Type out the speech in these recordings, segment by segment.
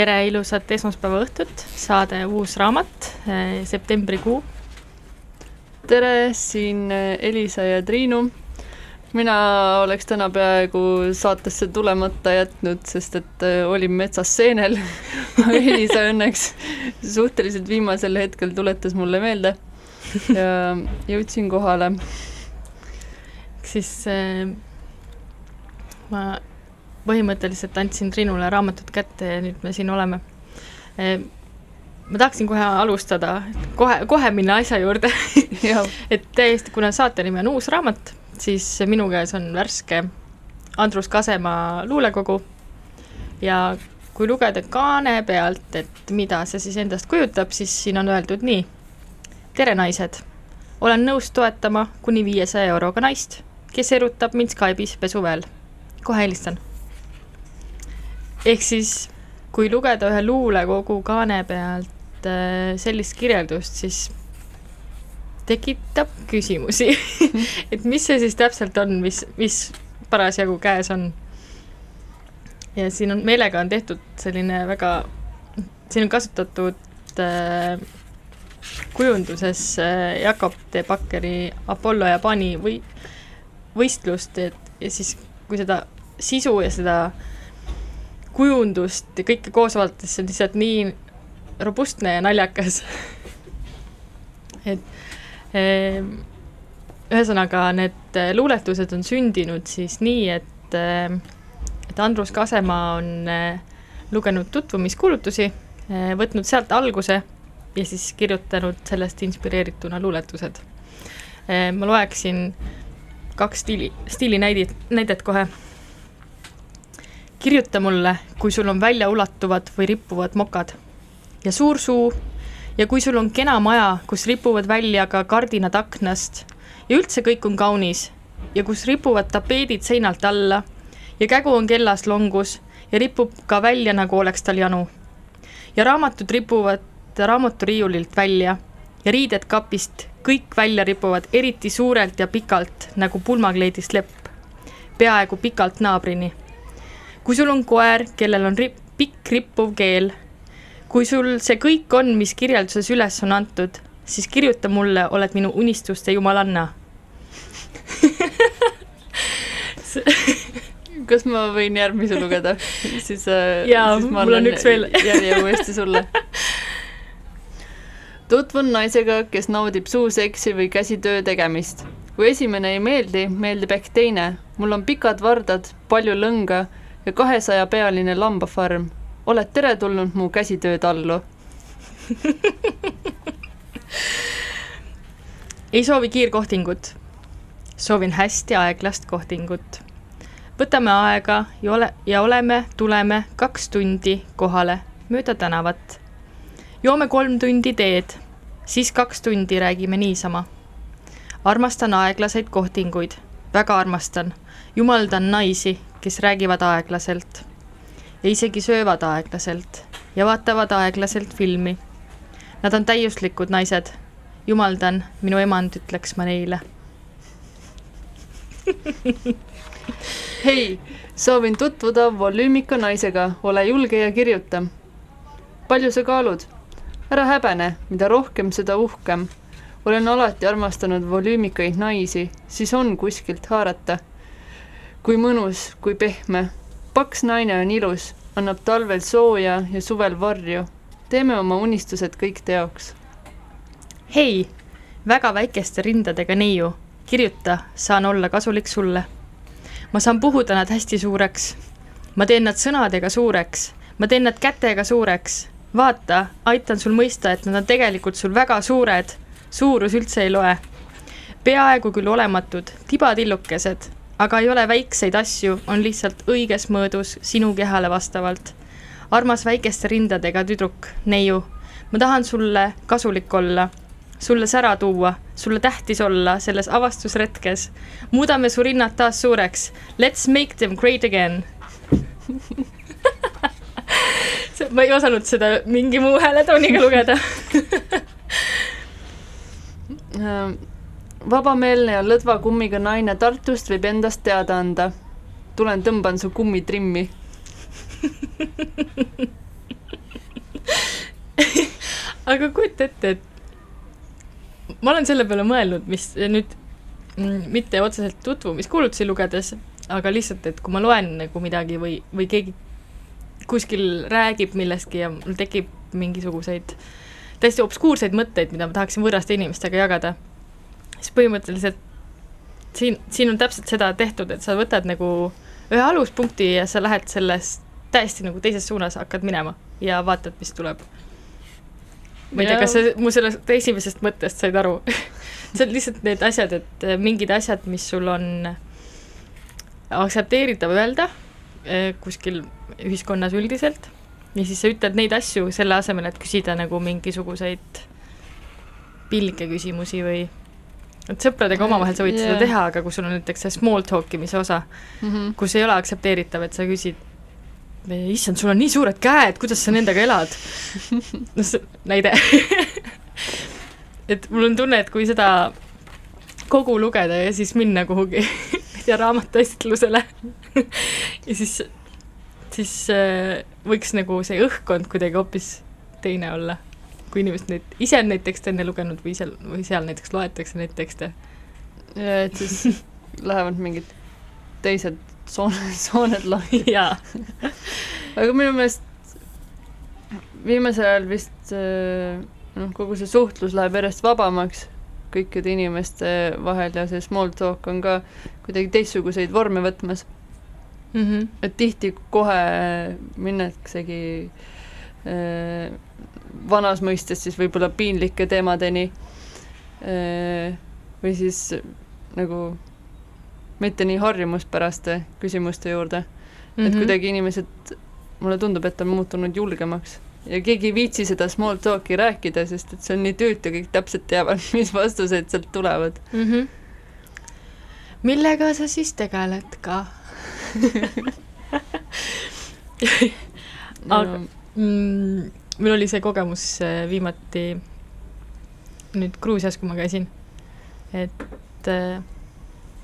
tere ilusat esmaspäeva õhtut, saade Uus raamat, eh, septembrikuu. tere, siin eh, Elisa ja Triinu. mina oleks täna peaaegu saatesse tulemata jätnud, sest et eh, olin metsas seenel Elisa õnneks suhteliselt viimasel hetkel tuletas mulle meelde ja jõudsin kohale. siis äh, ma põhimõtteliselt andsin Triinule raamatud kätte ja nüüd me siin oleme. ma tahaksin kohe alustada, kohe, kohe minna asja juurde et täiesti, kuna saate nimi on Uus raamat, siis minu käes on värske Andrus Kasemaa luulekogu ja kui lugeda kaane pealt, et mida see siis endast kujutab, siis siin on öeldud nii. tere, naised! olen nõus toetama kuni viiesaja euroga naist, kes erutab mind Skype'is pesuväel. kohe helistan ehk siis kui lugeda ühe luulekogu kaane pealt äh, sellist kirjeldust, siis tekitab küsimusi et mis see siis täpselt on, mis, mis parasjagu käes on. ja siin on, meelega on tehtud selline väga, siin on kasutatud äh, kujunduses äh, Jakob de Bakkeri Apollo ja Pani või võistlust, et ja siis, kui seda sisu ja seda äh, kujundust ja kõike koos vaadates, see on lihtsalt nii robustne ja naljakas et ehm, ühesõnaga, need eh, luuletused on sündinud siis nii, et, eh, et Andrus Kasemaa on eh, lugenud tutvumiskuulutusi, võtnud sealt alguse ja siis kirjutanud sellest inspireerituna luuletused. ma loeksin kaks stiili, stiilinäidit, näidet kohe kirjuta mulle, kui sul on väljaulatuvad või rippuvad mokad. Ja suur suu. Ja kui sul on kena maja, kus ripuvad välja ka kardinad aknast. Ja üldse kõik on kaunis. Ja kus ripuvad tapeedid seinalt alla. Ja kägu on kellas longus. Ja ripub ka välja, nagu oleks tal janu. ja raamatud ripuvad raamaturiiulilt välja. Ja riided kapist kõik välja ripuvad eriti suurelt ja pikalt nagu pulmakleidist lepp, peaaegu pikalt naabrini kui sul on koer, kellel on rip, pikk rippuv keel, kui sul see kõik on, mis kirjelduses üles on antud, siis kirjuta mulle, oled minu unistuste jumalanna kas ma võin järgmise lugeda? siis äh,. jaa, mul on üks veel järje uuesti sulle. tutvun naisega, kes naudib suuseksi või käsitöö tegemist. kui esimene ei meeldi, meeldib ehk teine. mul on pikad vardad, palju lõnga ja kahesajapealine lambafarm. oled teretulnud mu käsitöötallu ei soovi kiirkohtingut. soovin hästi aeglast kohtingut. võtame aega ja ole, ja oleme, tuleme kaks tundi kohale mööda tänavat. joome kolm tundi teed, siis kaks tundi räägime niisama. armastan aeglaseid kohtinguid, väga armastan, jumaldan naisi, kes räägivad aeglaselt ja isegi söövad aeglaselt ja vaatavad aeglaselt filmi. Nad on täiuslikud naised. jumaldan, minu emand ütleks ma neile hei, soovin tutvuda volüümika naisega, ole julge ja kirjuta. palju sa kaalud? ära häbene, mida rohkem, seda uhkem. Olen alati armastanud volüümikaid naisi, siis on kuskilt haarata kui mõnus, kui pehme. paks naine on ilus, annab talvel sooja ja suvel varju. teeme oma unistused kõik teoks. hei, väga väikeste rindadega neiu, kirjuta, saan olla kasulik sulle. ma saan puhuda nad hästi suureks. ma teen nad sõnadega suureks, ma teen nad kätega suureks. vaata, aitan sul mõista, et nad on tegelikult sul väga suured. Suurus üldse ei loe. peaaegu küll olematud, tibatillukesed aga ei ole väikseid asju, on lihtsalt õiges mõõdus sinu kehale vastavalt. armas väikeste rindadega tüdruk, neiu, ma tahan sulle kasulik olla, sulle sära tuua, sulle tähtis olla selles avastusretkes. muudame su rinnad taas suureks. Let's make them great again ma ei osanud seda mingi muu hääletooniga lugeda vabameelne ja lõdva kummiga naine Tartust võib endast teada anda. tulen tõmban su kummitrimmi aga kujuta ette, et ma olen selle peale mõelnud, mis nüüd mm, mitte otseselt tutvumiskuulutusi lugedes, aga lihtsalt, et kui ma loen nagu midagi või, või keegi kuskil räägib millestki ja mul tekib mingisuguseid täiesti obskuurseid mõtteid, mida ma tahaksin võõraste inimestega jagada, siis põhimõtteliselt siin, siin on täpselt seda tehtud, et sa võtad nagu ühe aluspunkti ja sa lähed sellest täiesti nagu teises suunas hakkad minema ja vaatad, mis tuleb. Ma ei tea, kas sa mu sellest esimesest mõttest said aru. See on lihtsalt need asjad, et äh, mingid asjad, mis sul on aktsepteeritav öelda äh, kuskil ühiskonnas üldiselt ja siis sa ütled neid asju selle asemel, et küsida nagu mingisuguseid pilge küsimusi või et sõpradega omavahel sa võid yeah. seda teha, aga kui sul on näiteks see small talk imise osa mm, -hmm. kus ei ole aktsepteeritav, et sa küsid issand, sul on nii suured käed, kuidas sa nendega elad? noh, see näide et mul on tunne, et kui seda kogu lugeda ja siis minna kuhugi, ma ei tea, raamatuestlusele ja siis, siis äh, võiks nagu see õhkkond kuidagi hoopis teine olla, kui inimesed neid, ise on neid tekste enne lugenud või seal, või seal näiteks loetakse neid tekste. ja et siis lähevad mingid teised sooned, sooned lahti. jaa. aga minu meelest viimasel ajal vist äh, noh, kogu see suhtlus läheb järjest vabamaks kõikide inimeste vahel ja see small talk on ka kuidagi teistsuguseid vorme võtmas mm. -hmm. et tihti kohe minnaksegi äh, vanas mõistes siis võib-olla piinlike teemadeni äh, või siis nagu mitte nii harjumuspäraste küsimuste juurde mm. -hmm. et mhm. kuidagi inimesed, mulle tundub, et on muutunud julgemaks ja keegi ei viitsi seda small talk'i rääkida, sest et see on nii tüütu, kõik täpselt teavad, mis vastused sealt tulevad mm. -hmm. millega sa siis tegeled ka aga mm, mul oli see kogemus äh, viimati nüüd Gruusias, kui ma käisin, et äh,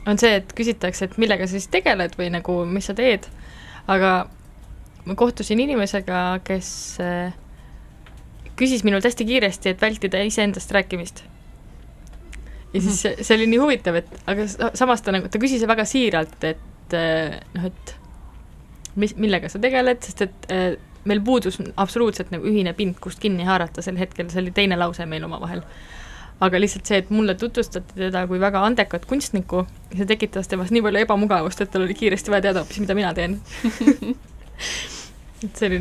on see, et küsitakse, et millega sa siis tegeled või nagu, mis sa teed, aga ma kohtusin inimesega, kes äh, küsis minult hästi kiiresti, et vältida iseendast rääkimist. ja siis see, see oli nii huvitav, et aga samas ta nagu, ta küsis väga siiralt, et äh, noh, et mis, millega sa tegeled, sest et äh, meil puudus absoluutselt nagu ühine pind, kust kinni haarata sel hetkel, see oli teine lause meil omavahel aga lihtsalt see, et mulle tutvustati teda kui väga andekat kunstnikku, see tekitas temas nii palju ebamugavust, et tal oli kiiresti vaja teada hoopis, mida mina teen et see oli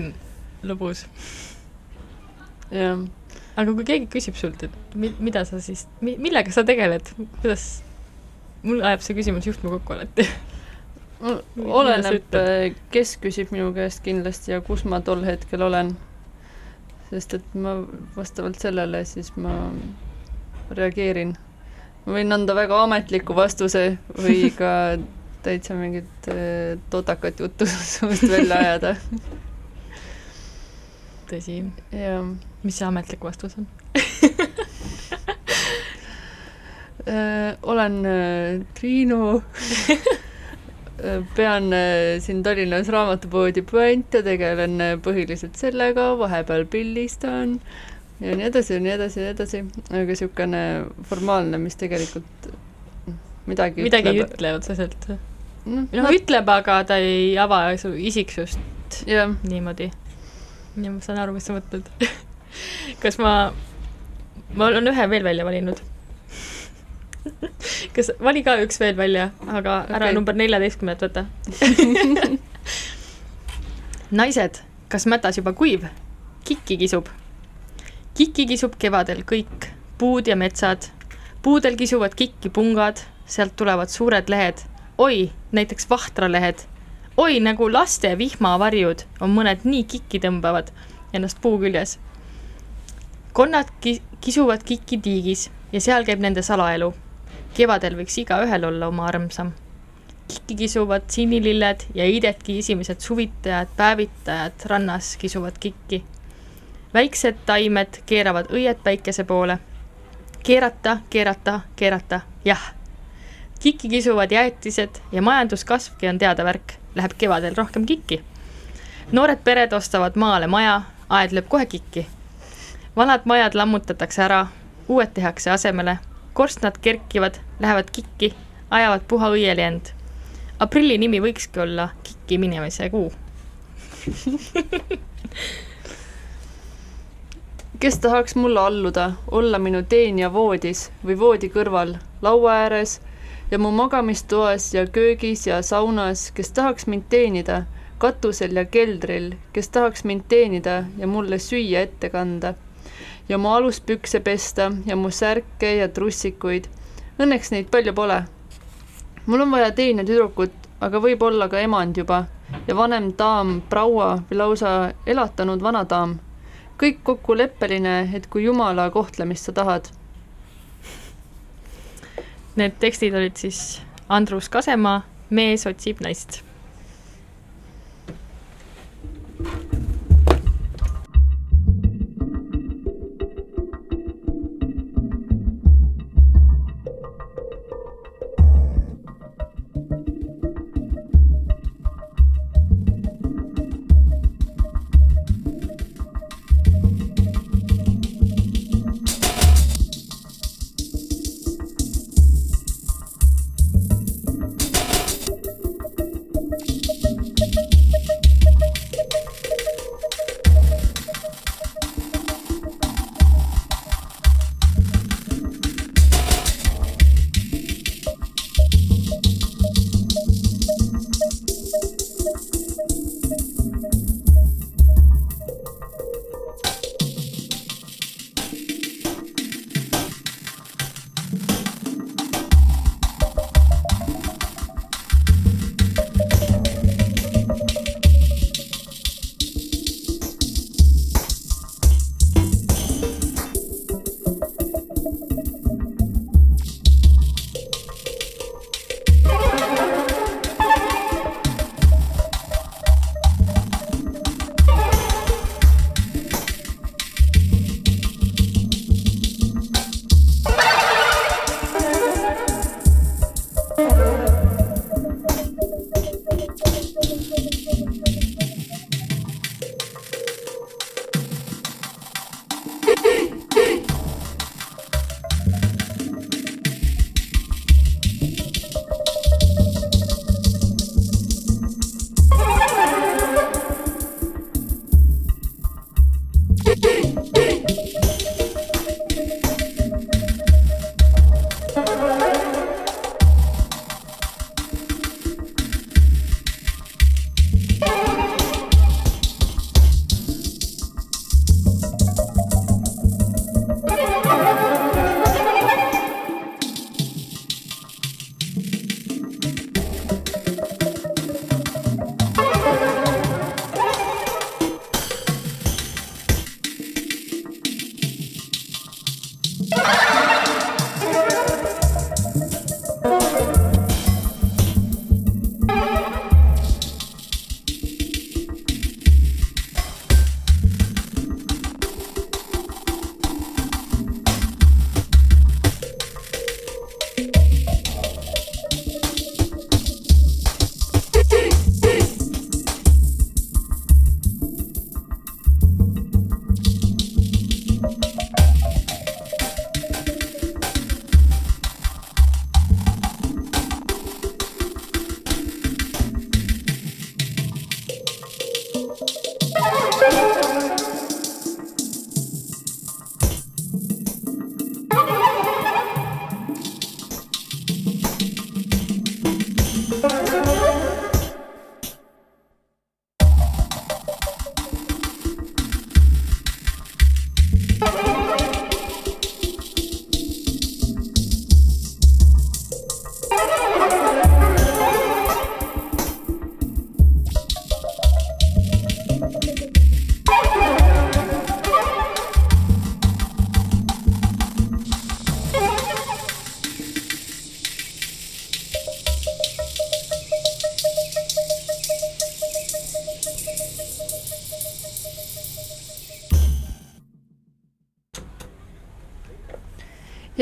lõbus. jah. aga kui keegi küsib sult, et mi-, mida sa siis mi,, millega sa tegeled, kuidas, mul ajab see küsimus juhtme kokku alati oleneb, kes küsib minu käest kindlasti ja kus ma tol hetkel olen. sest et ma vastavalt sellele siis ma reageerin. ma võin anda väga ametliku vastuse või ka täitsa mingit äh, totakat juttu suust välja ajada. tõsi. jah. mis see ametlik vastus on äh, olen äh, Triinu pean siin Tallinnas raamatupoodi Puente, tegelen põhiliselt sellega, vahepeal pildistan ja nii edasi ja nii edasi ja nii edasi, aga niisugune formaalne, mis tegelikult midagi midagi ütleb. ei ütle otseselt no,. noh, ütleb, aga ta ei ava su isiksust yeah. niimoodi. ja ma saan aru, mis sa mõtled kas ma, ma olen ühe veel välja valinud kas, vali ka üks veel välja, aga okay. ära number neljateistkümnet võta naised, kas mätas juba kuiv? kikki kisub kikki kisub kevadel kõik, puud ja metsad. puudel kisuvad kikki pungad, sealt tulevad suured lehed. oi, näiteks vahtralehed. oi, nagu laste vihmavarjud on mõned nii kikki tõmbavad ennast puu küljes. konnad ki-, kisuvad kikki tiigis ja seal käib nende salaelu. Kevadel võiks igaühel olla oma armsam kikki kisuvad sinililled ja Iidetki esimesed suvitajad, päevitajad rannas kisuvad kikki väiksed taimed keeravad õied päikese poole. keerata, keerata, keerata, jah. kikki kisuvad jäätised ja majanduskasvki on teada värk, läheb kevadel rohkem kikki. noored pered ostavad maale maja, aed lööb kohe kikki. vanad majad lammutatakse ära, uued tehakse asemele, korstnad kerkivad, lähevad kikki, ajavad puha õieli end. aprilli nimi võikski olla kikki minemise kuu kes tahaks mulle alluda, olla minu teenija voodis või voodi kõrval, laua ääres ja mu magamistoas ja köögis ja saunas, kes tahaks mind teenida, katusel ja keldril, kes tahaks mind teenida ja mulle süüa ette kanda. Ja mu aluspükse pesta ja mu särke ja trussikuid. Õnneks neid palju pole. mul on vaja teenetüdrukut, aga võib-olla ka emand juba ja vanem daam, proua või lausa elatanud vanadaam. kõik kokkuleppeline, et kui jumala kohtlemist sa tahad Need tekstid olid siis Andrus Kasemaa, Mees otsib naist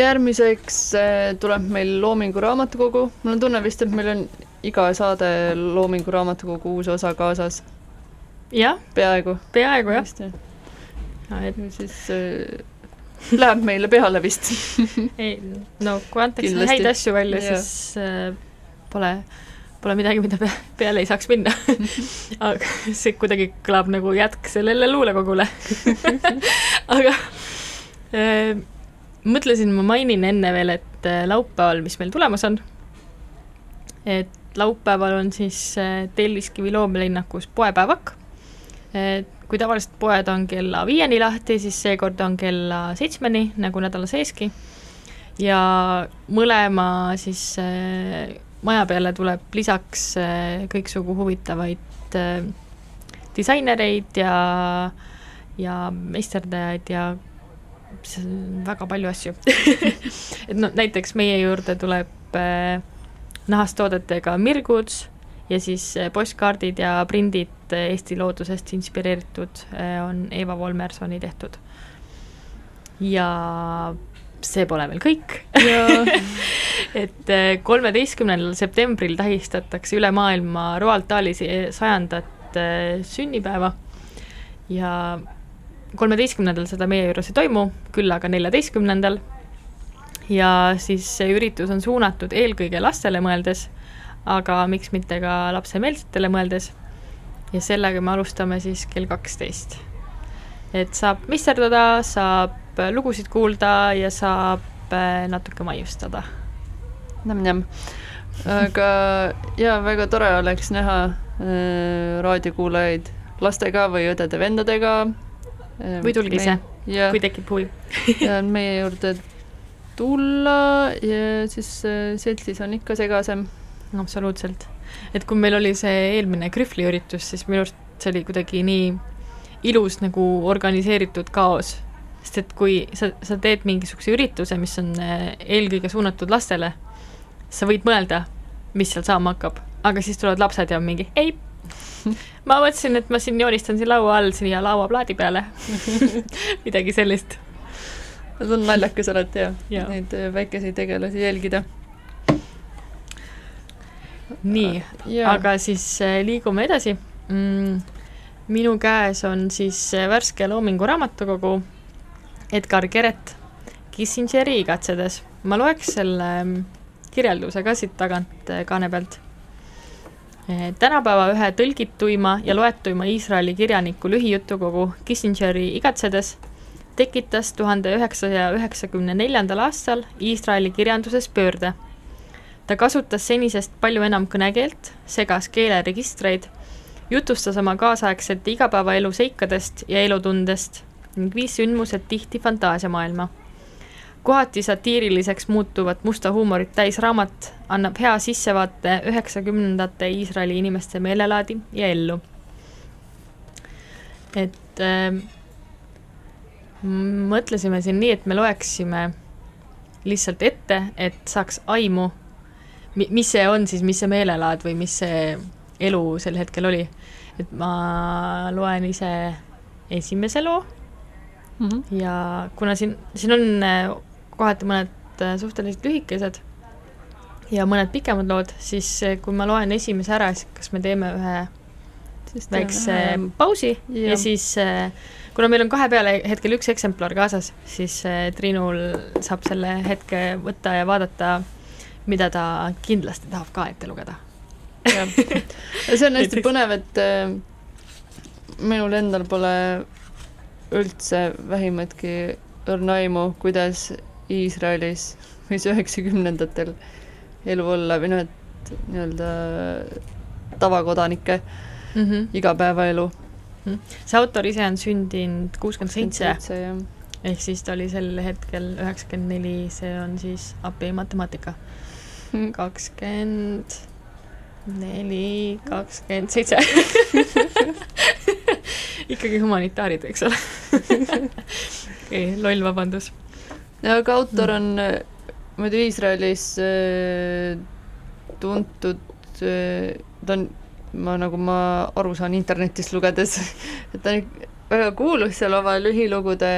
järgmiseks äh, tuleb meil Loomingu Raamatukogu, mul on tunne vist, et meil on iga saade Loomingu Raamatukogu uus osa kaasas. jah, peaaegu. peaaegu jah. et siis äh, läheb meile peale vist. Ei, no kui antakse häid asju välja, siis äh, pole, pole midagi, mida pe peale ei saaks minna. Aga see kuidagi kõlab nagu jätk sellele luulekogule. Aga äh, mõtlesin, ma mainin enne veel, et äh, laupäeval, mis meil tulemas on, et laupäeval on siis äh, Telliskivi loomelinnakus poepäevak. kui tavaliselt poed on kella viieni lahti, siis seekord on kella seitsmeni, nagu nädala seeski. ja mõlema siis äh, maja peale tuleb lisaks kõiksugu huvitavaid disainereid ja, ja meisterdajaid ja see on väga palju asju. Et no näiteks meie juurde tuleb äh, nahast toodetega mirguds ja siis äh, postkaardid ja prindid äh, Eesti loodusest inspireeritud äh, on Eva Volmersoni tehtud. ja see pole veel kõik. Et äh, kolmeteistkümnendal septembril tähistatakse üle maailma Roald Dahli sajandat sünnipäeva. Ja kolmeteistkümnendal seda meie juures ei toimu, küll aga neljateistkümnendal. ja siis see üritus on suunatud eelkõige lastele mõeldes, aga miks mitte ka lapsemeelsetele mõeldes. ja sellega me alustame siis kell kaksteist. et saab misterdada, saab lugusid kuulda ja saab äh, natuke maiustada nämm-nämm. aga jaa, väga tore oleks näha äh, raadiokuulajaid lastega või õdede-vendadega. Või tulge ise, kui tekib huvi. ja meie juurde tulla ja siis äh, seltsis on ikka segasem. absoluutselt. et kui meil oli see eelmine Krühvli üritus, siis minu arust see oli kuidagi nii ilus nagu organiseeritud kaos. sest et kui sa, sa teed mingisuguse ürituse, mis on äh, eelkõige suunatud lastele, sa võid mõelda, mis seal saama hakkab, aga siis tulevad lapsed ja on mingi ei, ma mõtlesin, et ma siin joonistan siin laua all siia lauaplaadi peale midagi sellist. see on naljakas alati jah Jaa. neid äh, väikeseid tegelasi jälgida. nii, aga siis äh, liigume edasi mm,. minu käes on siis äh, värske Loomingu raamatukogu Edgar Keret Kissingeri igatsedes. ma loeks selle mm, kirjelduse ka siit tagant kaane pealt. Eh, tänapäeva ühe tõlgituima ja loetuima Iisraeli kirjaniku lühijutukogu Kissingeri igatsedes tekitas tuhande üheksasaja üheksakümne neljandal aastal Iisraeli kirjanduses pöörde ta kasutas senisest palju enam kõnekeelt, segas keeleregistreid, jutustas oma kaasaegsete igapäevaelu seikadest ja elutundest ning viis sündmused tihti fantaasiamaailma. Kohati satiiriliseks muutuvat musta huumorit täis raamat annab hea sissevaate üheksakümnendate Iisraeli inimeste meelelaadi ja ellu. et äh, mõtlesime siin nii, et me loeksime lihtsalt ette, et saaks aimu mi-, mis see on siis, mis see meelelaad või mis see elu sel hetkel oli. et ma loen ise esimese loo mm. -hmm. ja kuna siin, siin on äh, kohati mõned äh, suhteliselt lühikesed ja mõned pikemad lood, siis äh, kui ma loen esimese ära, siis kas me teeme ühe siis väikse pausi ja, ja siis kuna meil on kahe peale hetkel üks eksemplar kaasas, siis Triinul saab selle hetke võtta ja vaadata, mida ta kindlasti tahab ka ette lugeda. jah, see on hästi põnev, et äh, minul endal pole üldse vähimatki õrna aimu, kuidas Iisraelis võis üheksakümnendatel elu olla või noh, et nii-öelda tavakodanike mm. -hmm. igapäevaelu. see autor ise on sündinud kuuskümmend seitse, ehk siis ta oli sel hetkel üheksakümmend neli, see on siis AP matemaatika. kakskümmend neli, kakskümmend seitse. ikkagi humanitaarid, eks ole. okei, loll vabandus. Ja aga autor on äh, muidu Iisraelis äh, tuntud äh,, ta on, ma nagu ma aru saan internetist lugedes, et ta on väga kuulus seal oma lühilugude,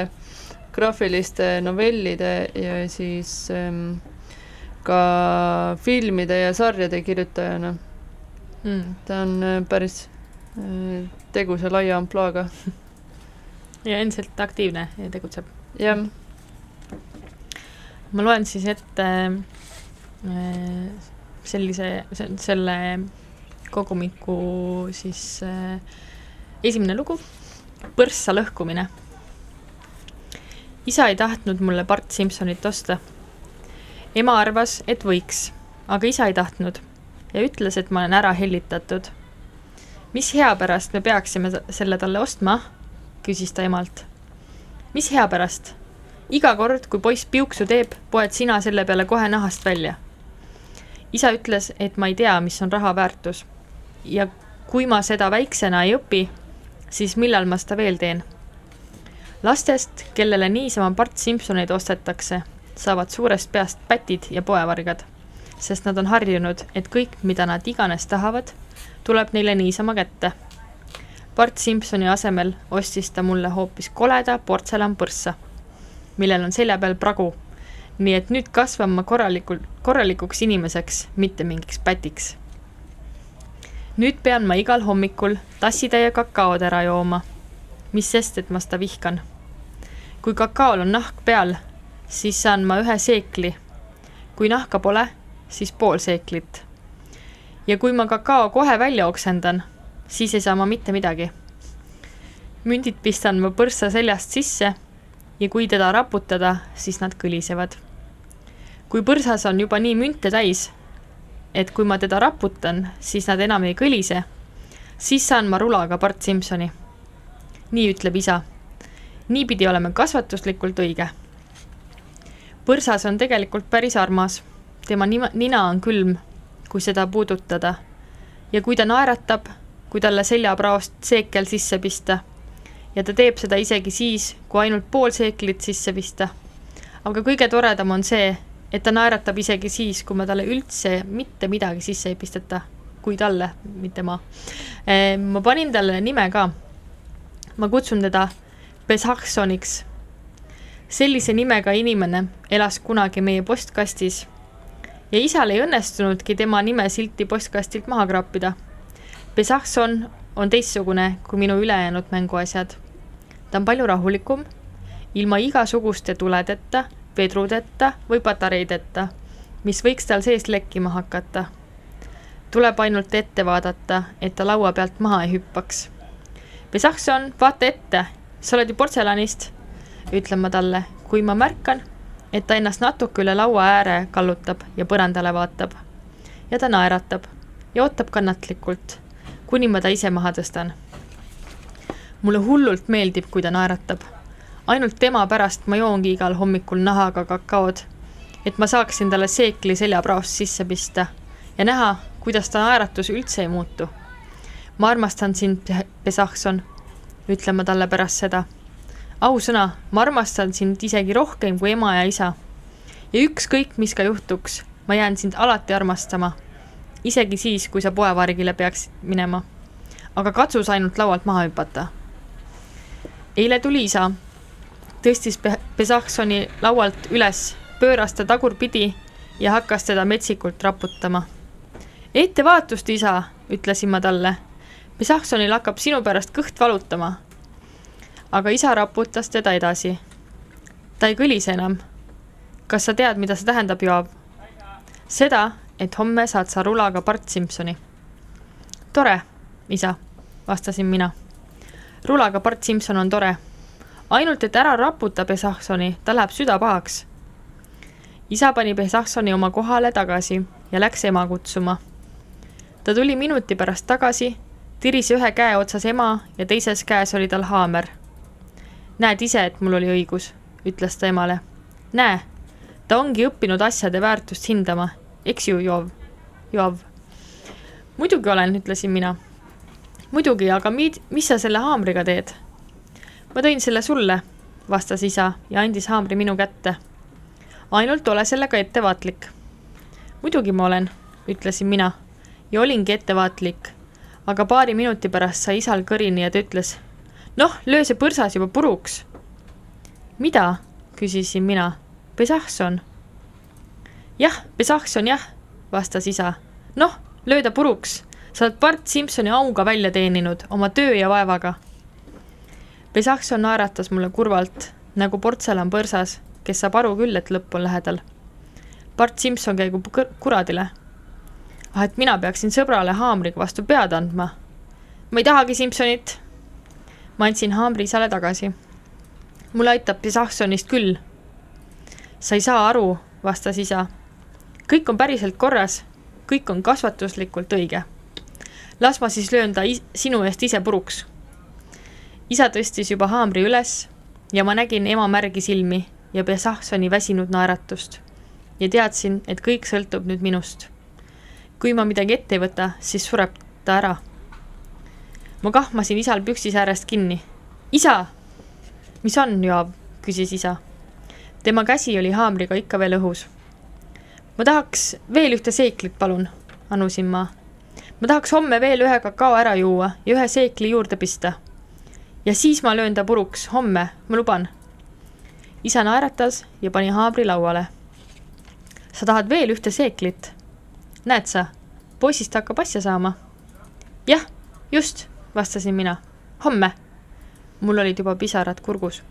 graafiliste novellide ja siis ähm, ka filmide ja sarjade kirjutajana. mm. ta on päris äh, tegus ja laia ampluaaga. ja endiselt aktiivne ja tegutseb. jah, ma loen siis ette äh, sellise, se- selle kogumiku siis äh, esimene lugu, Põrssa lõhkumine. isa ei tahtnud mulle Bart Simsonit osta. ema arvas, et võiks, aga isa ei tahtnud ja ütles, et ma olen ära hellitatud. mis hea pärast me peaksime selle talle ostma? küsis ta emalt. mis hea pärast? Iga kord, kui poiss piuksu teeb, poed sina selle peale kohe nahast välja. isa ütles, et ma ei tea, mis on raha väärtus. ja kui ma seda väiksena ei õpi, siis millal ma seda veel teen? lastest, kellele niisama Bart Simsoneid ostetakse, saavad suurest peast pätid ja poevargad, sest nad on harjunud, et kõik, mida nad iganes tahavad, tuleb neile niisama kätte. Bart Simsoni asemel ostis ta mulle hoopis koleda portselanpõrssa millel on selja peal pragu. nii et nüüd kasvan ma korralikult, korralikuks inimeseks, mitte mingiks pätiks. nüüd pean ma igal hommikul tassitäie kakaod ära jooma. mis sest, et ma seda vihkan. kui kakaol on nahk peal, siis saan ma ühe seekli. kui nahka pole, siis pool seeklit. ja kui ma kakao kohe välja oksendan, siis ei saa ma mitte midagi. mündid pistan ma põrssa seljast sisse ja kui teda raputada, siis nad kõlisevad. kui põrsas on juba nii münte täis, et kui ma teda raputan, siis nad enam ei kõlise, siis saan ma rulaga Bart Simsoni. nii ütleb isa. niipidi oleme kasvatuslikult õige. põrsas on tegelikult päris armas, tema nima, nina on külm, kui seda puudutada. ja kui ta naeratab, kui talle seljapraost seekel sisse pista ja ta teeb seda isegi siis, kui ainult pool seeklit sisse pista. aga kõige toredam on see, et ta naeratab isegi siis, kui me talle üldse mitte midagi sisse ei pisteta, kui talle, mitte ma. ma panin talle nime ka. ma kutsun teda Besahsoniks. sellise nimega inimene elas kunagi meie postkastis ja isal ei õnnestunudki tema nimesilti postkastilt maha kraapida. Besahson on teistsugune kui minu ülejäänud mänguasjad ta on palju rahulikum, ilma igasuguste tuledeta, vedrudeta või patareideta, mis võiks tal sees lekkima hakata. tuleb ainult ette vaadata, et ta laua pealt maha ei hüppaks. Pesahson, vaata ette, sa oled ju portselanist, ütlen ma talle, kui ma märkan, et ta ennast natuke üle laua ääre kallutab ja põrandale vaatab. ja ta naeratab ja ootab kannatlikult, kuni ma ta ise maha tõstan mulle hullult meeldib, kui ta naeratab. ainult tema pärast ma joongi igal hommikul nahaga kakaod, et ma saaksin talle seekli seljapraost sisse pista ja näha, kuidas ta naeratus üldse ei muutu. ma armastan sind, Pesahson, ütlen ma talle pärast seda. ausõna, ma armastan sind isegi rohkem kui ema ja isa. ja ükskõik, mis ka juhtuks, ma jään sind alati armastama. isegi siis, kui sa poevargile peaksid minema. aga katsus ainult laualt maha hüpata eile tuli isa, tõstis Pesahsoni laualt üles, pööras ta tagurpidi ja hakkas teda metsikult raputama. ettevaatust, isa, ütlesin ma talle. Pesahsonil hakkab sinu pärast kõht valutama. aga isa raputas teda edasi. ta ei kõlise enam. kas sa tead, mida see tähendab, Joav? seda, et homme saad sa rulaga Bart Simsoni. tore, isa, vastasin mina rulaga Bart Simson on tore. ainult, et ära raputa Besahsoni, ta läheb süda pahaks. isa pani Besahsoni oma kohale tagasi ja läks ema kutsuma. ta tuli minuti pärast tagasi, tiris ühe käe otsas ema ja teises käes oli tal haamer. näed ise, et mul oli õigus, ütles ta emale. näe, ta ongi õppinud asjade väärtust hindama, eks ju, Joov, Joov? muidugi olen, ütlesin mina muidugi, aga mi-, mis sa selle haamriga teed? ma tõin selle sulle, vastas isa ja andis haamri minu kätte. ainult ole sellega ettevaatlik. muidugi ma olen, ütlesin mina ja olingi ettevaatlik. aga paari minuti pärast sai isal kõrini ja ta ütles, noh, löö see põrsas juba puruks. mida? küsisin mina. Pesahson. jah, Pesahson jah, vastas isa. noh, löö ta puruks sa oled Bart Simsoni auga välja teeninud oma töö ja vaevaga. Pesakson naeratas mulle kurvalt, nagu portselan põrsas, kes saab aru küll, et lõpp on lähedal. Bart Simson käigu kuradile. ah, et mina peaksin sõbrale haamriga vastu pead andma. ma ei tahagi Simsonit. ma andsin haamri isale tagasi. mulle aitab Pesaksonist küll. sa ei saa aru, vastas isa. kõik on päriselt korras, kõik on kasvatuslikult õige. Las ma siis löön ta sinu eest ise puruks isa tõstis juba haamri üles ja ma nägin ema märgi silmi ja Besahsoni väsinud naeratust. ja teadsin, et kõik sõltub nüüd minust. kui ma midagi ette ei võta, siis sureb ta ära. ma kahmasin isal püksisäärest kinni. isa! mis on, Joab? küsis isa. tema käsi oli haamriga ikka veel õhus. ma tahaks veel ühte seeklit, palun, anusin ma. Ma tahaks homme veel ühe kakao ära juua ja ühe seekli juurde pista ja siis ma löön ta puruks, homme, ma luban. isa naeratas ja pani haamri lauale. sa tahad veel ühte seeklit? näed sa, poisist hakkab asja saama. jah, just, vastasin mina. homme. mul olid juba pisarad kurgus.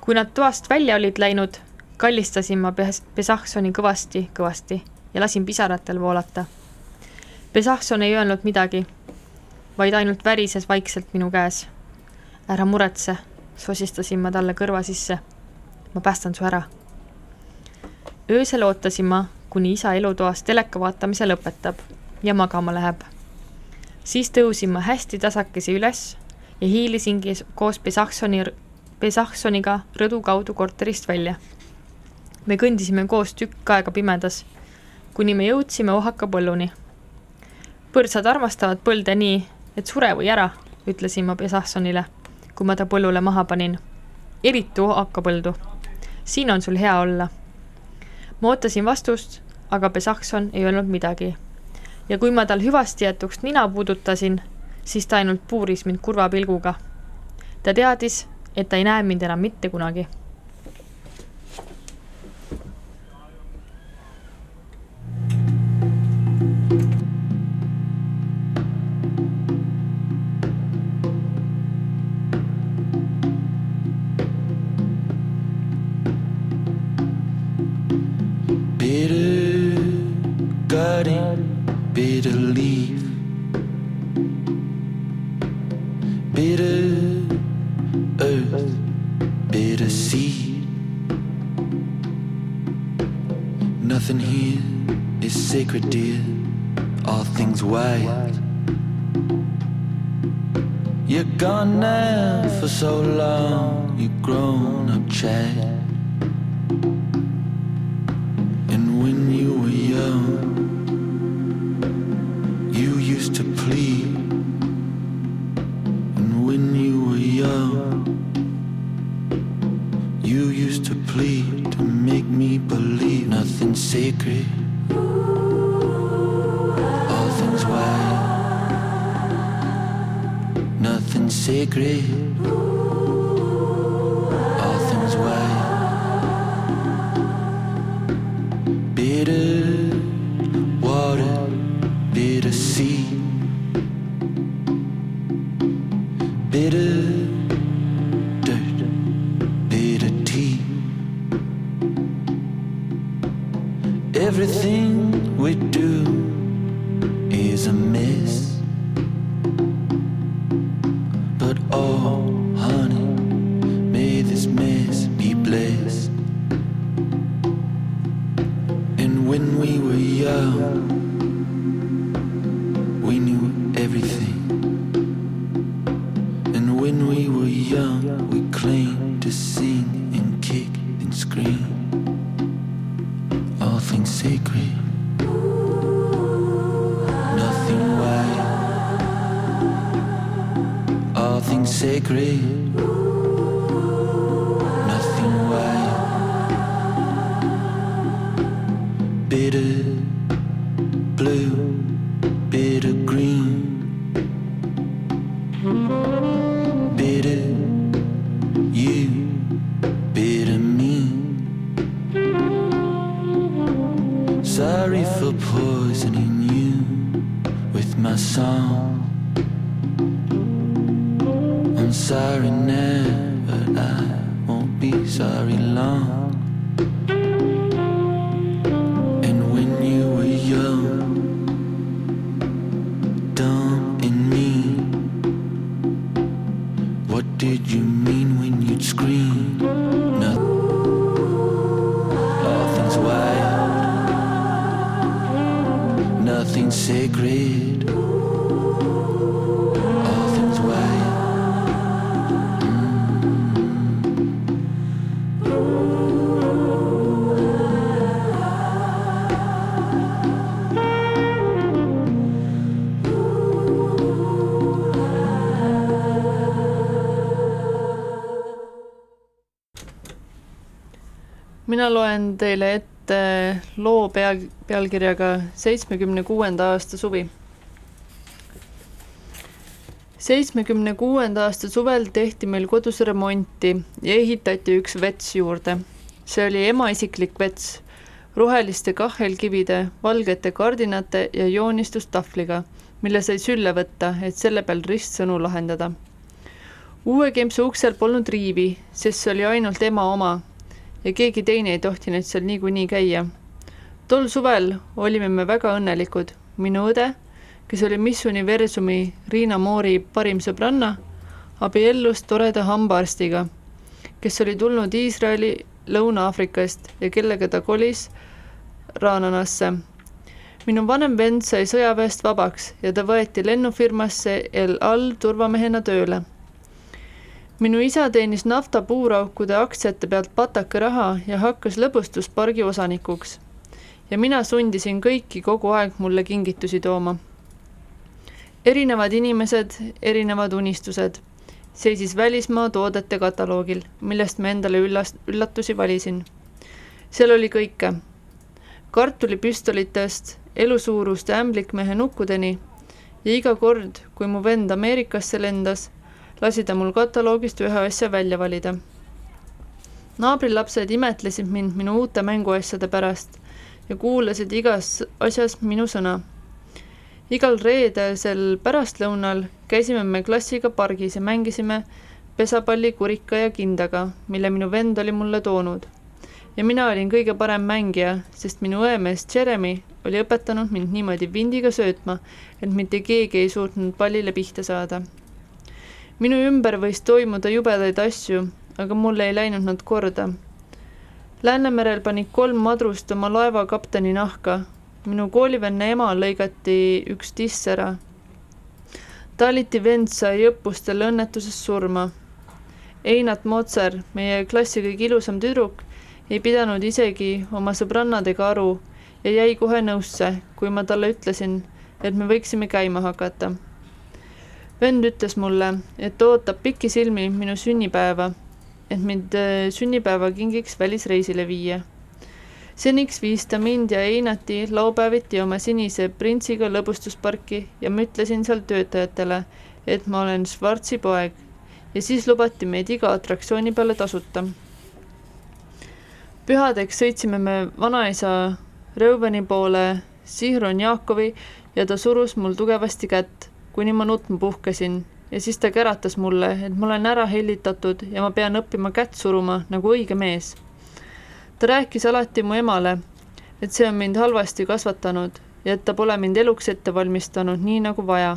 kui nad toast välja olid läinud, kallistasin ma Pesahsoni kõvasti-kõvasti ja lasin pisaratel voolata. Pesahson ei öelnud midagi, vaid ainult värises vaikselt minu käes ära muretse, sosistasin ma talle kõrva sisse. ma päästan su ära. öösel ootasin ma, kuni isa elutoas teleka vaatamise lõpetab ja magama läheb. siis tõusin ma hästi tasakesi üles ja hiilisingi koos Pesahsoni, Pesahsoniga rõdu kaudu korterist välja. me kõndisime koos tükk aega pimedas, kuni me jõudsime ohaka põlluni. Põrsad armastavad põlde nii, et sure või ära, ütlesin ma Pesahsonile kui ma ta põllule maha panin. eriti hakkapõldu. siin on sul hea olla. ma ootasin vastust, aga Pesakson ei öelnud midagi. ja kui ma tal hüvasti jätuks nina puudutasin, siis ta ainult puuris mind kurva pilguga. ta teadis, et ta ei näe mind enam mitte kunagi we claimed to sing and kick and scream. All things sacred, nothing wild. All things sacred, mina loen teile ette loo pea, pealkirjaga Seitsmekümne kuuenda aasta suvi. seitsmekümne kuuenda aasta suvel tehti meil kodus remonti ja ehitati üks vets juurde. see oli ema isiklik vets, roheliste kahelkivide, valgete kardinate ja joonistustahvliga, mille sai sülle võtta, et selle peal ristsõnu lahendada. uue kempsu uksel polnud riivi, sest see oli ainult ema oma ja keegi teine ei tohtinud seal niikuinii käia. tol suvel olime me väga õnnelikud, minu õde, kes oli Miss Universumi Riina Moori parim sõbranna, abiellus toreda hambaarstiga, kes oli tulnud Iisraeli Lõuna-Aafrikast ja kellega ta kolis Rananasse. minu vanem vend sai sõjaväest vabaks ja ta võeti lennufirmasse El Al turvamehena tööle minu isa teenis nafta puuraukude aktsiate pealt pataka raha ja hakkas lõbustuspargi osanikuks. ja mina sundisin kõiki kogu aeg mulle kingitusi tooma. erinevad inimesed, erinevad unistused, seisis välismaa toodete kataloogil, millest ma endale üllas-, üllatusi valisin. seal oli kõike. kartulipüstolitest elusuuruste ämblikmehe nukkudeni ja iga kord, kui mu vend Ameerikasse lendas lasi ta mul kataloogist ühe asja välja valida. naabrilapsed imetlesid mind minu uute mänguasjade pärast ja kuulasid igas asjas minu sõna. igal reedesel pärastlõunal käisime me klassiga pargis ja mängisime pesapalli, kurika ja kindaga, mille minu vend oli mulle toonud. ja mina olin kõige parem mängija, sest minu õemees Jeremy oli õpetanud mind niimoodi vindiga söötma, et mitte keegi ei suutnud pallile pihta saada minu ümber võis toimuda jubedaid asju, aga mulle ei läinud nad korda. Läänemerel pani kolm madrust oma laeva kapteni nahka. minu koolivenna ema lõigati üks tiss ära. Taliti vend sai õppustel õnnetuses surma. Einat Motser, meie klassi kõige ilusam tüdruk, ei pidanud isegi oma sõbrannadega aru ja jäi kohe nõusse, kui ma talle ütlesin, et me võiksime käima hakata vend ütles mulle, et ootab pikisilmi minu sünnipäeva, et mind äh, sünnipäevakingiks välisreisile viia. seniks viis ta mind ja Einati laupäeviti oma sinise printsiga lõbustusparki ja ma ütlesin seal töötajatele, et ma olen Schwarzi poeg ja siis lubati meid iga atraktsiooni peale tasuta. pühadeks sõitsime me vanaisa Reuveni poole Sihron Jaakovi ja ta surus mul tugevasti kätt kuni ma nutma puhkesin ja siis ta käratas mulle, et ma olen ära hellitatud ja ma pean õppima kätt suruma nagu õige mees. ta rääkis alati mu emale, et see on mind halvasti kasvatanud ja et ta pole mind eluks ette valmistanud nii nagu vaja.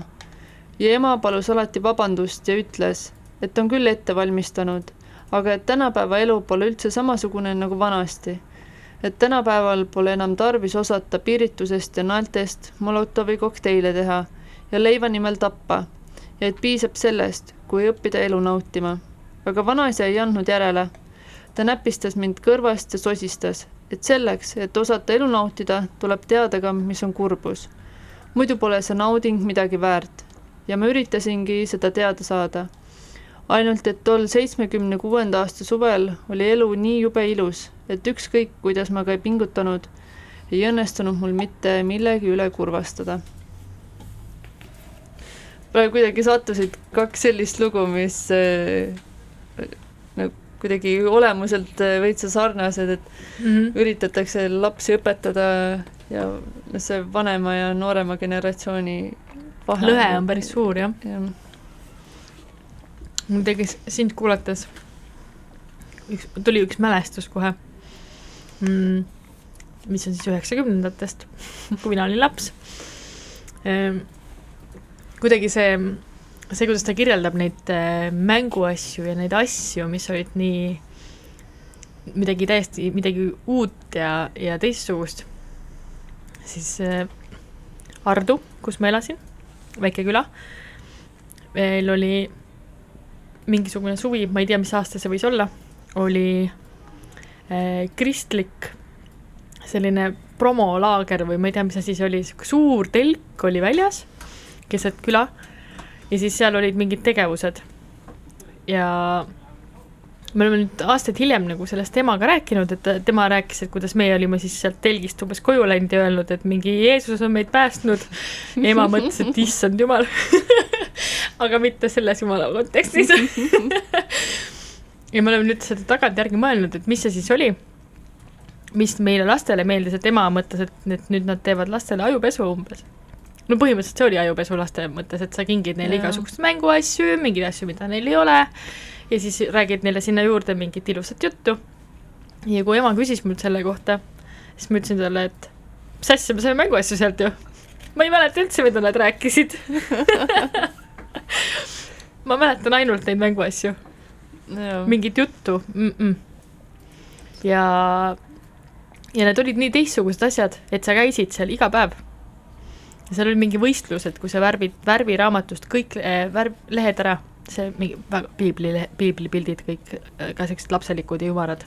ja ema palus alati vabandust ja ütles, et on küll ette valmistanud, aga et tänapäeva elu pole üldse samasugune nagu vanasti. et tänapäeval pole enam tarvis osata piiritusest ja naeltest Molotovi kokteile teha ja leiva nimel tappa ja et piisab sellest, kui õppida elu nautima. aga vanaisa ei andnud järele. ta näpistas mind kõrvast ja sosistas, et selleks, et osata elu nautida, tuleb teada ka, mis on kurbus. muidu pole see nauding midagi väärt ja ma üritasingi seda teada saada. ainult et tol seitsmekümne kuuenda aasta suvel oli elu nii jube ilus, et ükskõik, kuidas ma ka ei pingutanud, ei õnnestunud mul mitte millegi üle kurvastada praegu kuidagi sattusid kaks sellist lugu, mis äh, no kuidagi olemuselt äh, veitsa sarnased, et mm -hmm. üritatakse lapsi õpetada ja noh, see vanema ja noorema generatsiooni vahe lõhe on päris suur, jah ja.. mul tekkis sind kuulates üks, tuli üks mälestus kohe mm,, mis on siis üheksakümnendatest, kui mina olin laps ehm,. Kuidagi see, see, kuidas ta kirjeldab neid äh, mänguasju ja neid asju, mis olid nii midagi täiesti, midagi uut ja, ja teistsugust, siis äh, Ardu, kus ma elasin, väike küla, meil oli mingisugune suvi, ma ei tea, mis aasta see võis olla, oli äh, kristlik selline promolaager või ma ei tea, mis asi see oli, sihuke suur telk oli väljas keset küla ja siis seal olid mingid tegevused. ja me oleme nüüd aastaid hiljem nagu sellest temaga rääkinud, et tema rääkis, et kuidas meie olime siis sealt telgist umbes koju läinud ja öelnud, et mingi Jeesus on meid päästnud. ema mõtles, et issand jumal. aga mitte selles jumala kontekstis. ja me oleme nüüd seda tagantjärgi mõelnud, et mis see siis oli, mis meile lastele meeldis, et ema mõtles, et, et nüüd nad teevad lastele ajupesu umbes. No põhimõtteliselt see oli ajupesu laste mõttes, et sa kingid neile igasuguseid mänguasju, mingeid asju, mida neil ei ole ja siis räägid neile sinna juurde mingit ilusat juttu. ja kui ema küsis mult selle kohta, siis ma ütlesin talle, et mis asja, me saime mänguasju sealt ju. ma ei mäleta üldse, mida nad rääkisid. ma mäletan ainult neid mänguasju, mingit juttu mm. -mm. ja, ja need olid nii teistsugused asjad, et sa käisid seal iga päev. Ja seal oli mingi võistlus, et kui sa värvid värviraamatust kõik eh, värv, lehed ära, see mingi väga piibli, piiblipildid kõik eh, ka siuksed lapselikud ja ümarad.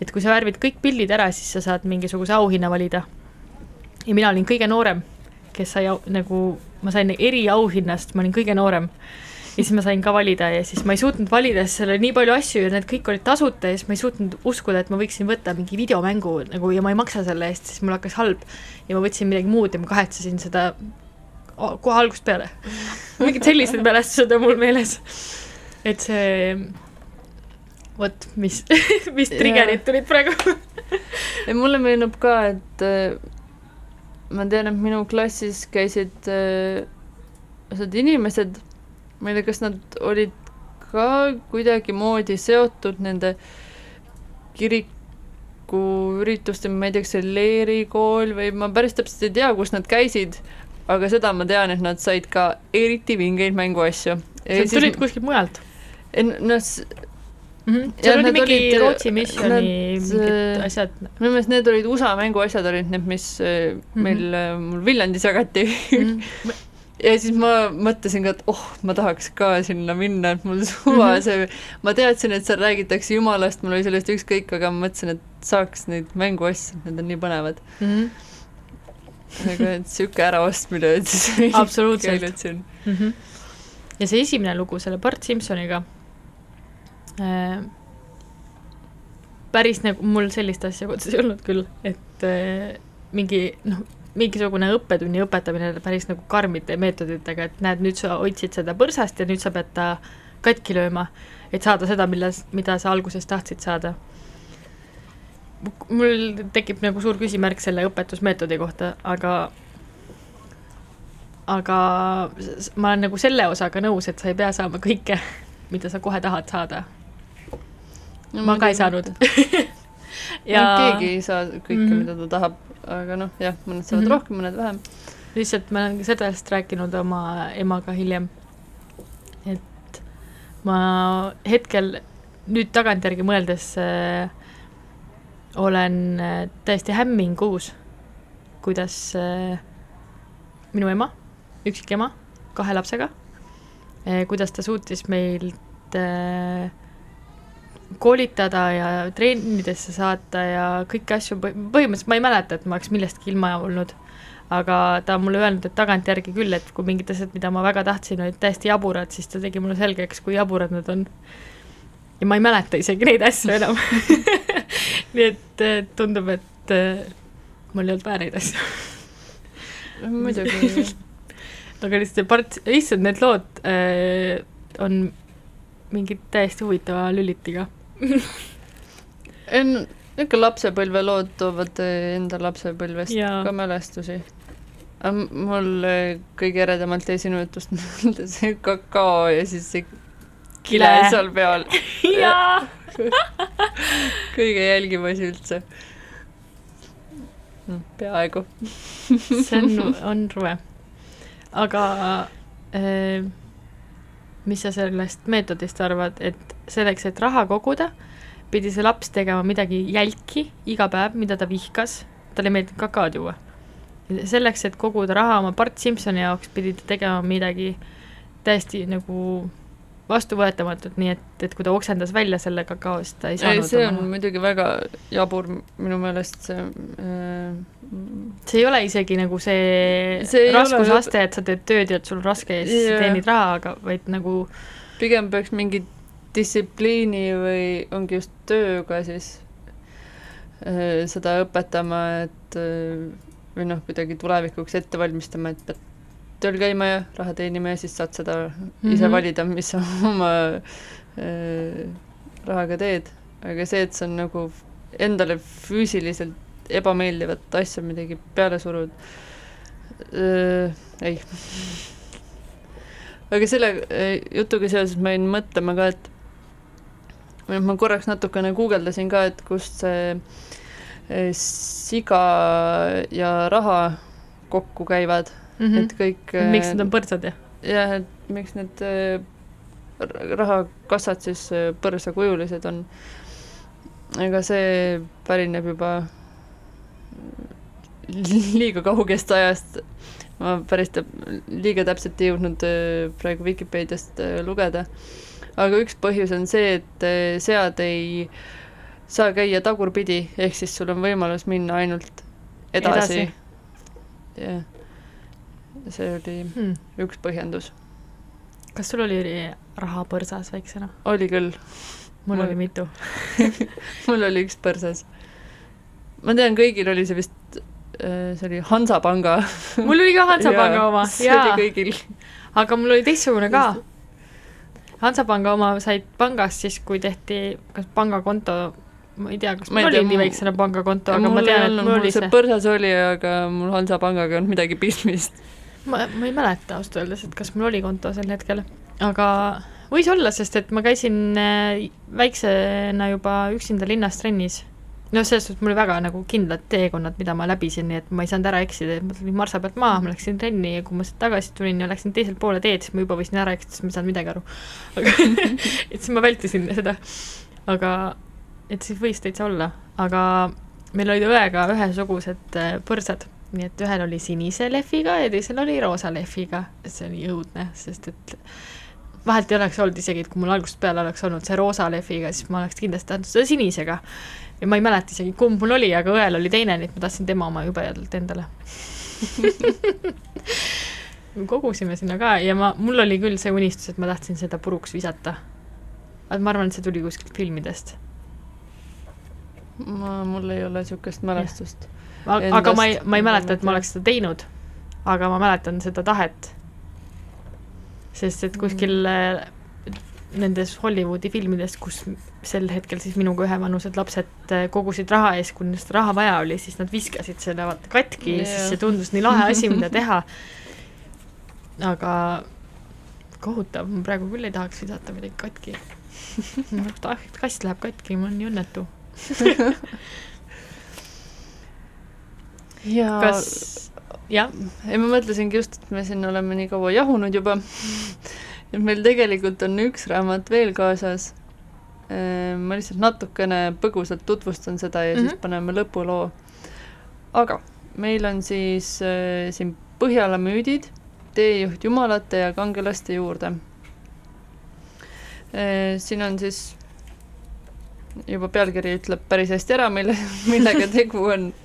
et kui sa värvid kõik pildid ära, siis sa saad mingisuguse auhinna valida. ja mina olin kõige noorem, kes sai au, nagu, ma sain eriauhinnast, ma olin kõige noorem ja siis ma sain ka valida ja siis ma ei suutnud valida, sest seal oli nii palju asju ja need kõik olid tasuta ja siis ma ei suutnud uskuda, et ma võiksin võtta mingi videomängu nagu ja ma ei maksa selle eest, siis mul hakkas halb. ja ma võtsin midagi muud ja ma kahetsesin seda kohe algusest peale. mingid sellised mälestused on mul meeles. et see, vot mis, mis trigger'id tulid praegu. ja mulle meenub ka, et äh, ma tean, et minu klassis käisid äh, osad inimesed, ma ei tea, kas nad olid ka kuidagimoodi seotud nende kirikuüritustega, ma ei tea, kas see leerikool või ma päris täpselt ei tea, kus nad käisid, aga seda ma tean, et nad said ka eriti vingeid mänguasju. Sa tulid kuskilt mujalt noh, mm. -hmm. Seal oli nad mingi olid- Rootsi missiooni nad, mingid äh, asjad. minu meelest need olid USA mänguasjad olid need, mis äh, meil mm, -hmm. mul Viljandis jagati Mhm. ja siis ma mõtlesin ka, et oh, ma tahaks ka sinna minna, et mul suva Mhm. mm -hmm. see, ma teadsin, et seal räägitakse Jumalast, mul oli sellest ükskõik, aga ma mõtlesin, et saaks neid mänguasju, need on nii põnevad. Mhm. aga et sihuke äraostmine, et siis Absoluutselt. mm. -hmm. ja see esimene lugu selle Bart Simpsoniga äh,, päris nagu mul sellist asja kodus ei olnud küll, et äh, mingi noh, mingisugune õppetunni õpetamine päris nagu karmide meetoditega, et näed, nüüd sa hoidsid seda põrsast ja nüüd sa pead ta katki lööma, et saada seda, milles, mida sa alguses tahtsid saada. mul tekib nagu suur küsimärk selle õpetusmeetodi kohta, aga aga ma olen nagu selle osaga nõus, et sa ei pea saama kõike, mida sa kohe tahad saada. ma ka ei saanud. ja keegi ei saa kõike mm. -hmm. mida ta tahab, aga noh, jah, mõned saavad mm. -hmm. rohkem, mõned vähem. lihtsalt ma olen sellest rääkinud oma emaga hiljem, et ma hetkel nüüd tagantjärgi mõeldes äh, olen äh, täiesti hämmingus, kuidas äh, minu ema, üksik ema, kahe lapsega äh,, kuidas ta suutis meilt äh, koolitada ja trennidesse saata ja kõiki asju, põhimõtteliselt ma ei mäleta, et ma oleks millestki ilma olnud aga ta on mulle öelnud, et tagantjärgi küll, et kui mingid asjad, mida ma väga tahtsin, olid täiesti jaburad, siis ta tegi mulle selgeks, kui jaburad nad on. ja ma ei mäleta isegi neid asju enam. nii et eh, tundub, et eh, mul ei olnud vaja neid asju. muidugi. aga lihtsalt part, issand, need lood äh, on mingid täiesti huvitava lülitiga. niisugune lapsepõlvelood toovad eh, enda lapsepõlvest Jaa. ka mälestusi. mul kõige eredamalt sinu jutust meelde see kakao ja siis see kile seal peal. jaa. kõige jälgim asi üldse. peaaegu. see on, on ruve. aga äh, mis sa sellest meetodist arvad, et selleks, et raha koguda, pidi see laps tegema midagi jälki iga päev, mida ta vihkas, talle ei meeldinud kakaod juua. selleks, et koguda raha oma Bart Simsoni jaoks, pidi ta tegema midagi täiesti nagu vastuvõetamatut, nii et, et kui ta oksendas välja selle kakao, siis ta ei ei, saanud see on oma muidugi väga jabur minu meelest see äh, see ei ole isegi nagu see, See ei raskusaste, et sa teed tööd ja et sul on raske ja siis Jaa. teenid raha, aga vaid nagu pigem peaks mingi distsipliini või ongi just tööga siis äh, seda õpetama, et äh, või noh, kuidagi tulevikuks ette valmistama, et pead tööl käima ja raha teenima ja siis saad seda mm -hmm. ise Mhm. valida, mis sa oma äh, rahaga teed. aga see, et sa nagu endale füüsiliselt ebameeldivat asja midagi peale surud äh,, ei aga selle äh, jutuga seoses ma jäin mõtlema ka, et ma korraks natukene guugeldasin ka, et kust see äh, siga ja raha kokku käivad mm, mm -hmm. et kõik äh, miks need on põrsad ja? jah, et miks need r- rahakassad siis põrsakujulised on. ega see pärineb juba liiga kaugest ajast. ma päris täp-, liiga täpselt ei jõudnud praegu Vikipeediast lugeda. Aga üks põhjus on see, et äh, sead ei saa käia tagurpidi, ehk siis sul on võimalus minna ainult edasi, Edasi. jah, see oli Hmm. üks põhjendus. kas sul oli raha põrsas väiksena? oli küll, mul oli mitu. mul oli üks põrsas. ma tean, kõigil oli see vist, see oli Hansapanga. mul oli ka Hansapanga oma, see jaa oli, kõigil. aga mul oli teistsugune ka. Hansapanga oma said pangast siis, kui tehti kas pangakonto, ma ei tea, kas Ma mul oli nii väiksena pangakonto, aga ma tean, et mul oli see see. põrsas oli, aga mul Hansapangaga ei olnud midagi pistmist. ma, ma ei mäleta ausalt öeldes, et kas mul oli konto sel hetkel, aga võis olla, sest et ma käisin äh, väiksena juba üksinda linnas trennis. noh, selles suhtes mul oli väga nagu kindlad teekonnad, mida ma läbisin, nii et ma ei saanud ära eksida, et ma tulin marsa pealt maha, ma läksin trenni ja kui ma sealt tagasi tulin ja läksin teisele poole teed, siis ma juba võisin ära eksida, sest ma ei saanud midagi aru. aga et siis ma vältisin seda. aga et siis võis täitsa olla, aga meil olid õega ühesugused äh, põrsad, nii et ühel oli sinise lehviga ja teisel oli roosa lehviga, see oli õudne, sest et vahelt ei oleks olnud isegi, et kui mul algusest peale oleks olnud see roosa lehviga, siis ma oleks kindlasti tahtnud seda sinisega. ja ma ei mäleta isegi, kumb mul oli, aga õel oli teine, nii et ma tahtsin tema oma jubedalt endale. me kogusime sinna ka ja ma, mul oli küll see unistus, et ma tahtsin seda puruks visata. aga ma arvan, et see tuli kuskilt filmidest. ma, mul ei ole niisugust mälestust. aga ma ei, ma ei mäleta, et ma oleks seda teinud. aga ma mäletan seda tahet. Sest et kuskil äh, nendes Hollywoodi filmides, kus sel hetkel siis minuga ühevanused lapsed äh, kogusid raha ees, kui neil seda raha vaja oli, siis nad viskasid selle vaata katki ja siis see tundus nii lahe asi, mida teha. aga kohutav, ma praegu küll ei tahaks visata midagi katki. kast läheb katki, ma olen nii õnnetu. ja kas, jah, ei, ma mõtlesingi just, et me siin oleme nii kaua jahunud juba, et meil tegelikult on üks raamat veel kaasas. ma lihtsalt natukene põgusalt tutvustan seda ja mm -hmm. siis Mhm. paneme lõpuloo. aga meil on siis äh, siin Põhjala müüdid, teejuht jumalate ja kangelaste juurde. siin on siis, juba pealkiri ütleb päris hästi ära, mille, millega tegu on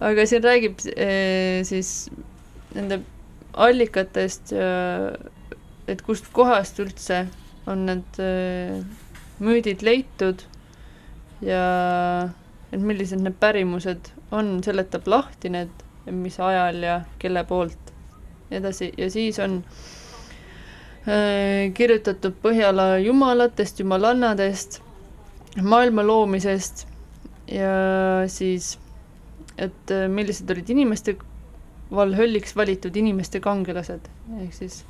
aga siin räägib eh, siis nende allikatest ja et kust kohast üldse on need eh, müüdid leitud ja et millised need pärimused on, seletab lahti need, mis ajal ja kelle poolt. Edasi ja siis on eh, kirjutatud Põhjala jumalatest, jumalannadest, maailma loomisest ja siis et äh, millised olid inimeste valhölliks valitud inimeste kangelased, ehk siis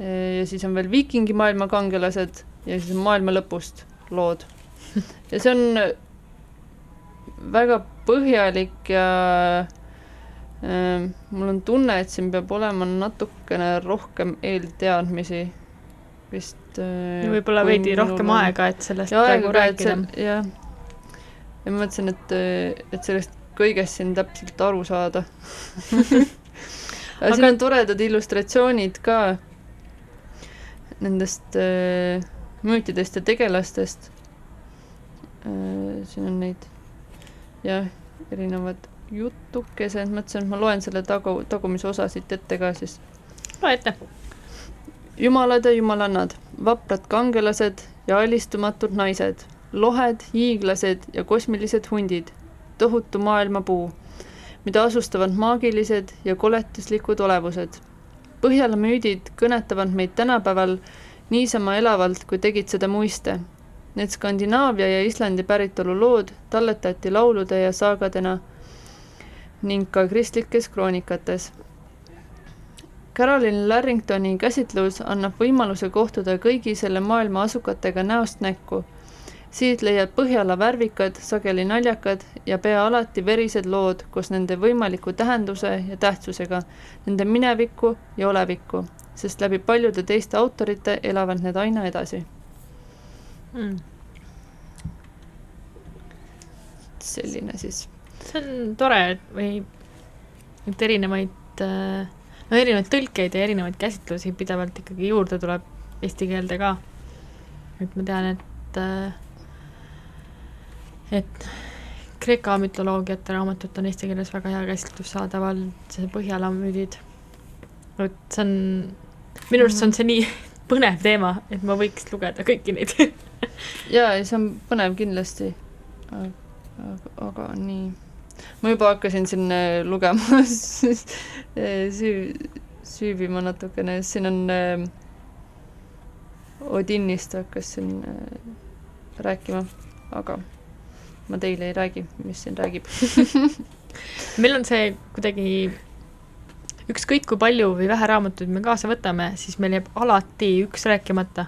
ja siis on veel viikingimaailma kangelased ja siis on maailma lõpust lood. ja see on väga põhjalik ja äh, mul on tunne, et siin peab olema natukene rohkem eelteadmisi vist äh,. võib-olla veidi rohkem on... aega, et sellest ja praegu rääkida. jah, ja ma mõtlesin, et, et sellest kõigest siin täpselt aru saada aga siin on toredad illustratsioonid ka nendest äh, müütidest ja tegelastest äh,. siin on neid jah, erinevad jutukesed, mõtlesin, et ma loen selle tagu, tagumise osa siit ette ka siis. loe ette. jumalad ja jumalannad, vaprad kangelased ja alistumatud naised, lohed, hiiglased ja kosmilised hundid, tohutu maailmapuu mida asustavad maagilised ja koletuslikud olevused. Põhjala müüdid kõnetavad meid tänapäeval niisama elavalt, kui tegid seda muiste. Need Skandinaavia ja Islandi päritolu lood talletati laulude ja saagadena ning ka kristlikes kroonikates. Carolyn Larringtoni käsitlus annab võimaluse kohtuda kõigi selle maailma asukatega näost näkku siit leiad Põhjala värvikad, sageli naljakad ja pea alati verised lood koos nende võimaliku tähenduse ja tähtsusega, nende minevikku ja olevikku, sest läbi paljude teiste autorite elavad need aina edasi mm.. selline siis. see on tore, või et erinevaid no erinevaid tõlkeid ja erinevaid käsitlusi pidevalt ikkagi juurde tuleb eesti keelde ka. et ma tean, et et Kreeka mütoloogiate raamatut on eesti keeles väga hea käsitlus saadaval, see Põhjala müüdid. et see on, minu arust on see nii põnev teema, et ma võiks lugeda kõiki neid jaa, ei see on põnev kindlasti. aga, aga nii, ma juba hakkasin siin äh, lugema süü-, süüvima natukene, siin on äh, Odinnist hakkas siin äh, rääkima, aga ma teile ei räägi, mis siin räägib meil on see kuidagi ükskõik kui palju või vähe raamatuid me kaasa võtame, siis meil jääb alati üks rääkimata.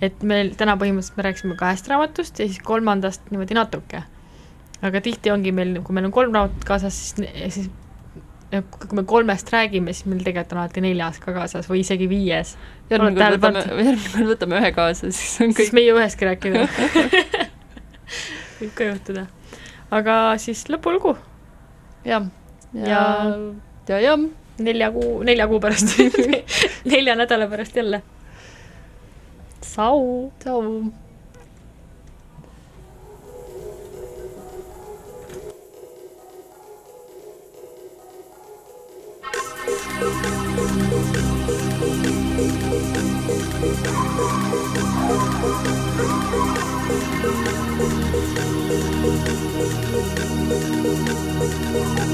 et meil täna põhimõtteliselt me rääkisime kahest raamatust ja siis kolmandast niimoodi natuke. aga tihti ongi meil, kui meil on kolm raamatut kaasas, siis, siis kui me kolmest räägime, siis meil tegelikult on alati neljas ka kaasas või isegi viies. järgmine kord võtame, järgmine kord võtame ühe kaasa, siis on kõik. siis me ei jõua ühestki rääkida võib ka juhtuda. aga siis lõpulugu. jah, ja, ja, ja, ja nelja kuu, nelja kuu pärast nelja nädala pärast jälle. Sau. Sau. Thank